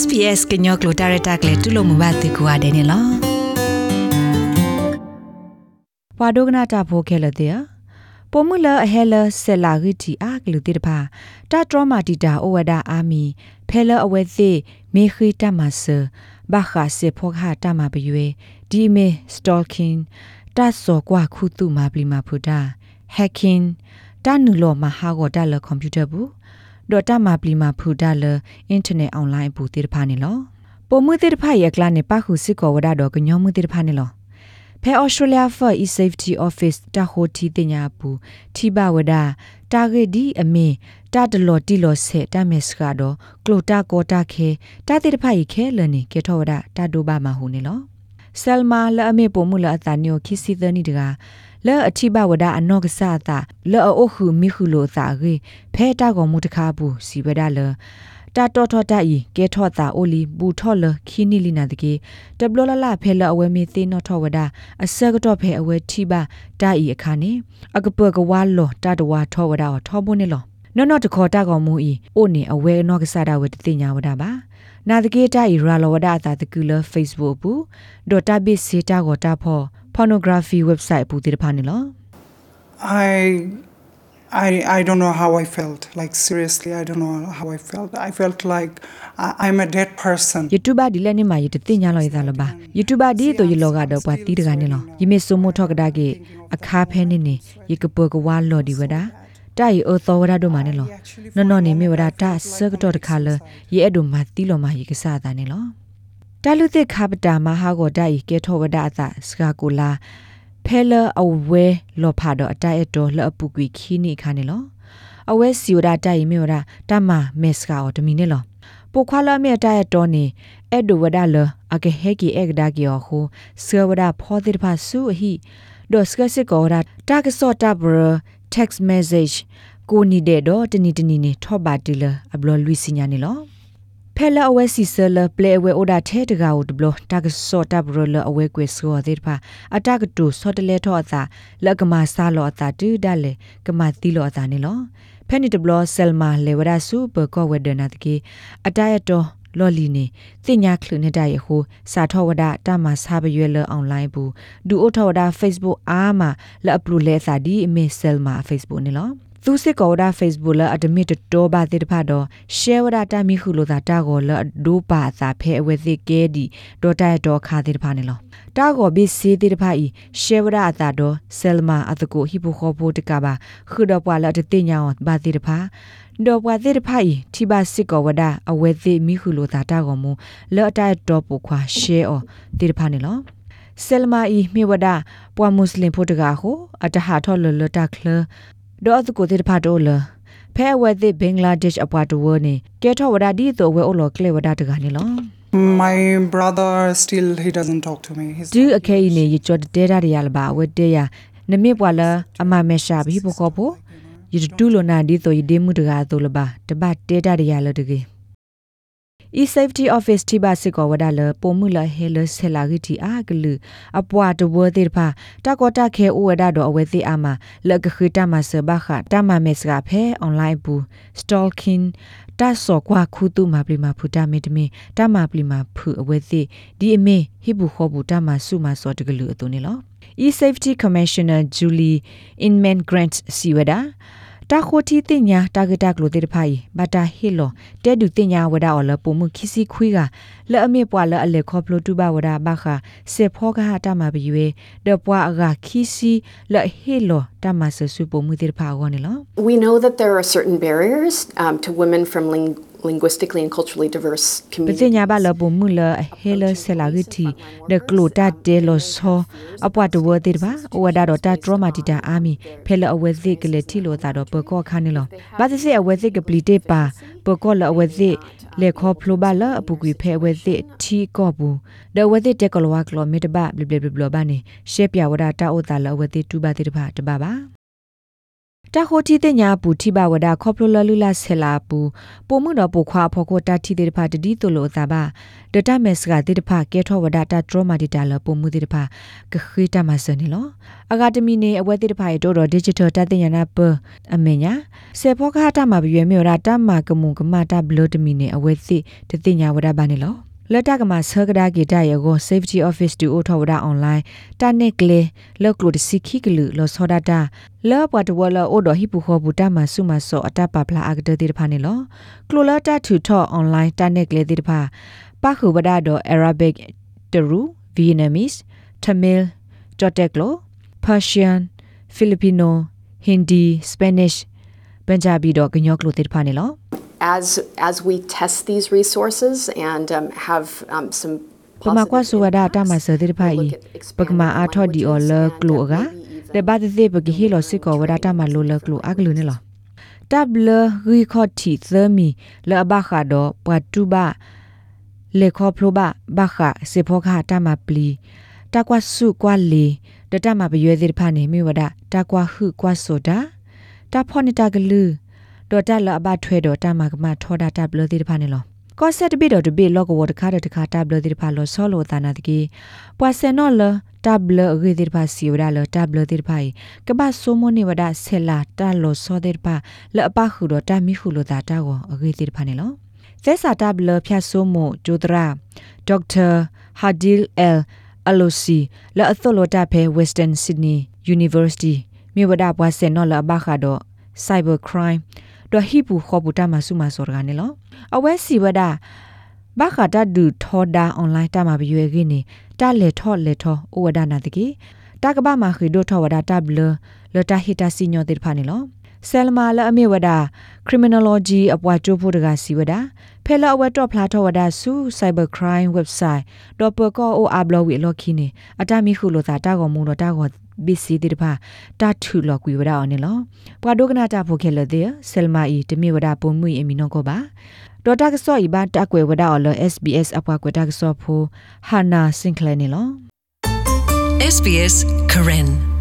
SPS ကညောကလိုတာရတာကလေတူလို့မဘာတေကွာတယ်နော်ဝါဒိုကနာတာဖိုခဲလတဲ့ပိုမူလာအဟဲလဆယ်လာဂီတီအာကလူတေတဖာတာထရမာတီတာအိုဝဒါအာမီဖဲလအဝဲသိမေခိတမဆဘာခါစေဖောခါတမပယွေဒီမေစတောကင်တတ်စောကွာခုတုမာပလီမာဖူတာဟက်ကင်တနူလောမဟာဂောတာလကွန်ပျူတာဘူး ဒေါ်တာမာပလီမာဖူတာလအင်တာနက်အွန်လိုင်းဘူးတေတဖာနေလောပိုမှုတေတဖာရဲ့ကလာနေပခုစစ်ကောဝဒါတော့ကညောမှုတေတဖာနေလောဖဲ Australia for e safety office တာဟိုတီတင်ညာဘူးထိဘဝဒတာဂေဒီအမင်တာတလော်တီလော်ဆေတာမက်စကတော့ကလိုတာကောတာခဲတာတိတဖိုင်ခဲလနေကေထောဝဒတာဒိုဘာမဟုနေလောဆယ်မာလအမေပုံမူလအတာညိုခိစီသနီတက လဲအချိဘဝဒအနောကဆာတာလဲအိုခုမိခုလိုသာရေဖဲတာကောမူတခါဘူးစီဝဒလဲတာတော်တော်တိုင်ကဲထော့တာအိုလီဘူထော့လခီနီလီနာတကေတဘလလလဖဲလအဝဲမီသေးနော်ထော့ဝဒအစကတော့ဖဲအဝဲထိပါတိုင်အခါနေအကပကဝါလောတာတဝါထော့ဝဒထော့ဖို့နေလောနော်နော်တခေါ်တာကောင်မူဤအိုနေအဝဲနော့ကစားတာဝဲတတိညာဝဒပါနာတကေတာဤရာလောဝဒတာတကူလ Facebook ဘူးဒေါ်တာဘစ်စေတာကိုတာဖော pornography website ဘူးတိတဖာနေလော I I I don't know how I felt. Like seriously, I don't know how I felt. I felt like I, I'm a dead person. YouTube ဒီလည်းနေမှာယတသိညာလောရသလပါ YouTube ဒီတော့ယလောကတော့ပွားတီးတကနေလောယမေစုမထောက်ကဒါကေအခါဖဲနေနေယကပကဝါလော်ဒီဝဒါတိုင်အောသောဝရဒိုမနေလောနော်နော်နေမေဝရတာဆကတော့တခါလရေအဲ့ဒိုမတီလောမရေကစားတာနေလော တလူတိခါပတာမဟာကိုတိုင်ကဲထောဝဒအသစကာကိုလာဖဲလအဝဲလောဖာတော့အတိုက်အတော်လအပူကွီခီနိခါနေလောအဝဲစီဝဒတိုင်မေဝရတမမက်စကာအော်တမီနေလောပိုခွာလာမေတိုက်အတော်နေအဲ့ဒိုဝဒလအကဟဲကီအက်ဒါကီယောဟိုဆေဝဒဖောတိဖာဆူဟီဒိုစကစစ်ကောရာတာကစောတာဘရ text message ကိုနီတဲ့တော့တနီတနီနေထော့ပါတီလာအဘလလူစီညာနေလော ဖဲလာအဝဲစီဆလပလေအဝဲအိုဒါထဲတကာကိုဒဘလတာကစောတာဘရလအဝဲကွေဆိုတဲ့ဖာအတကတူစောတလဲထော့အသာလက်ကမာဆာလောအသာတူဒလေကမာတီလောအသာနေလောဖဲနီတဘလဆယ်မာလေဝရဆူဘကောဝဒနာတကေအတရတော်လော်လီနေတင်ညာခလုနေတိုင်ဟိုစာထောဝဒတာမစာပရွယ်လအွန်လိုင်းဘူးဒူအိုထောဝဒ Facebook အားမှာလအပလူလဲစာဒီအမေဆယ်မှာ Facebook နေလောသူစစ်ကောဒါ Facebook လအဒမီတောဘာတိတဖတ်တော့ share ဝဒတာမီခုလိုသာတာကိုလဒိုပါသာဖဲအဝဲသိကဲဒီဒေါ်တိုင်တော့ခါတိတဖတ်နေလောတာကိုဘီစီတိတဖတ်ဤ share ဝဒအတာတော့ selma အတကိုဟိပိုခေါ်ဖို့တကပါခုတော့ပွာလတတိညာဘာတိတဖတ်ဒေါ်ပွားတိတဖတ်ဤထိပါစစ်ကောဝဒအဝဲသိမီခုလိုသာတာကိုမူလော်တိုင်တော့ပူခွာ share အောတိတဖတ်နေလောဆယ်မာဤမြေဝဒပွာမွတ်စလင်ဖို့တကာဟုအတဟာထော်လလတာခလ ဒေါ်အစကိုတေဖာတိုလဖဲဝဲသိဘင်္ဂလားဒေ့ရှ်အပွားတဝနေကဲထောဝဒါဒီတော့ဝဲအိုလောကလေဝဒါတကနေလော My brother still he doesn't talk to me. He's ဒူအခဲနေရချတ်တဲရရလပါဝဲတဲရနမေပွာလအမမေရှာဘီပိုကောပိုယတူလိုနာဒီတော့ယဒေမှုတကာတော့လပါတပတ်တဲရရလတကေ e-safety office တိပါစစ်ကောဝဒါလပုံမှုလဟဲလဆလာဂီတီအာဂလူအပွားတဝသေဖာတကောတခဲဥဝဒါတော့အဝဲသိအာမလကခိတမဆဘခတမမက်စကဖဲ online ဘူး stalking တဆောကွာခုတုမပလီမဖူတမေတမေတမပလီမဖူအဝဲသိဒီအမေဟိဘူးခောဘူးတမဆုမစောတကလူအတုနေလော e-safety commissioner julie inman grant siwada တာခိုတီတင်ညာတာဂက်တာကလိုတေတဖိုင်ဘတာဟီလိုတဲဒူတင်ညာဝဒါအော်လပုံမှုခီစီခွေးကလဲ့အမေပွာလဲ့အလေခေါပလိုတူဘဝဒါဘခစေဖောကဟာတာမဘီဝေဒပွာအကခီစီလဲ့ဟီလိုတာမဆဆူပုံမှုတေတဖာကောနေလော We know that there are certain barriers um, to women from ling- linguistically and culturally diverse ပ communities. တိညာဘလပုံမှုလဟဲလဆလာဂတီဒကလိုတာတဲလောဆောအပွားတဝတေတပါဝဒါတော့တာထရမာတီတာအာမီဖဲလအဝဲသိကလေတီလိုတာတော့ပကောခါနေလောဘာသစီအဝဲသိကပလီတေပါပကောလအဝဲသိလေခေါဖလိုဘလအပူကွေဖဲဝဲသိထီကောဘူးဒဝဲသိတက်ကလောဝကလောမီတဘဘလဘလဘလဘာနေရှေပြဝဒါတာအိုတာလအဝဲသိတူပါတေတပါတပါပါ တာခိုတီတင်ညာပူတိဘဝဒခေါပလိုလလူလာဆဲလာပူပိုမှုတော့ပိုခွာဖော်ကိုတာတီတဲ့ဖာတဒီတိုလိုသာဘာဒတာမက်စကတဲ့ဖာကဲထောဝဒတာဒရမာဒီတာလပိုမှုတဲ့ဖာကခိတမဆနေလောအကဒမီနေအဝဲတဲ့ဖာရတော့ digital တတင်ညာနာပအမညာစေဖောခါတာမှာရွယ်မြော်တာတမကမှုကမတာဘလဒမီနေအဝဲသိတတင်ညာဝဒဘာနေလော လက်တကမှာဆကဒါဂီတာယေကို safety office to auto wada online တာနက်ကလေလောက်ကလိုတစီခိကလူလောစောဒတာလောပတ်တဝလာအိုဒဟိပူခောဘူတာမဆုမဆောအတပပလာအကတတိတဖာနေလောကလိုလာတာထူထော online တာနက်ကလေတိတဖာပခုဝဒါတော့ arabic တရူ vietnamese tamil joteklo persian filipino hindi spanish ပန်ဂျာဘီတော့ကညောကလိုတိတဖာနေလော As as we test these resources and um, have um, some ပမကွာဆိုဝဒတာမဆတဲ့ဖိုင်ပကမာအာထော်ဒီအော်လကလိုကတဲ့ဘာတဲ့ပကဟီလောစစ်ကောဝဒတာမလိုလကလိုအကလူနေလောတပ်လရီခေါတီသမီလဘခါတော့ပတူဘာလေခေါဖလိုဘာဘခါစေဖောခါတာမပလီတကွာစုကွာလေတတမပရွေသေးဖာနေမိဝဒတကွာဟုကွာဆိုတာတဖောနေတာကလူ ဒေါ်တလအဘထွဲတော့တမကမထောတာတပ်လသေးဖာနေလောကောဆက်တပိတော့တပိလောကဝတခါတခါတပ်လသေးဖာလောဆောလောတာနာတကီပွာစနောလတပ်လအဂေသေးဖာစီဝဒလတပ်လသေးဖာကဘာဆိုမနေဝဒဆဲလာတလောဆောသေးဖာလအပခုတော့တမီခုလိုတာတာကိုအဂေသေးဖာနေလောသက်စာတပ်လဖြတ်ဆိုးမှုဂျိုဒရာဒေါက်တာဟာဒီလ်အယ်အလိုစီလအသောလိုတာဖဲ Western Sydney University မြေဝဒပွားစနောလအဘခါတော့ cyber crime တော့ဟိပူခေါ်ပူတာမဆုမစောရကနေလောအဝဲစီဝဒဘာခတာဒူထောဒါအွန်လိုင်းတာမဘရွေခင်းနေတာလေထောလေထောဩဝဒနာတကေတာကဘာမခိဒိုထောဝဒတာဘလလတာဟီတာစီညိုတေဖာနေလောဆယ်လမာလအမေဝဒ criminology အပွားချိုးဖို့တကစီဝဒဖဲလအဝဲတော့ဖလာထောဝဒဆူ cyber crime website တော့ပကောအိုအဘလဝီလော်ခီနေအတမီခုလိုသာတာကောမုံတော့တာကော ဘီစီတိတဖာတာထူလော်ကွေဝဒအောင်နေလောပွာဒိုကနာတာဖိုခဲလတဲ့ဆယ်မာအီတမီဝဒပုံမှုအမီနောကောပါဒေါ်တာကဆော့ဤဘာတာကွေဝဒအော်လော SBS အပွားကွေတာကဆော့ဖိုဟာနာစင်ကလဲနေလော SBS Karen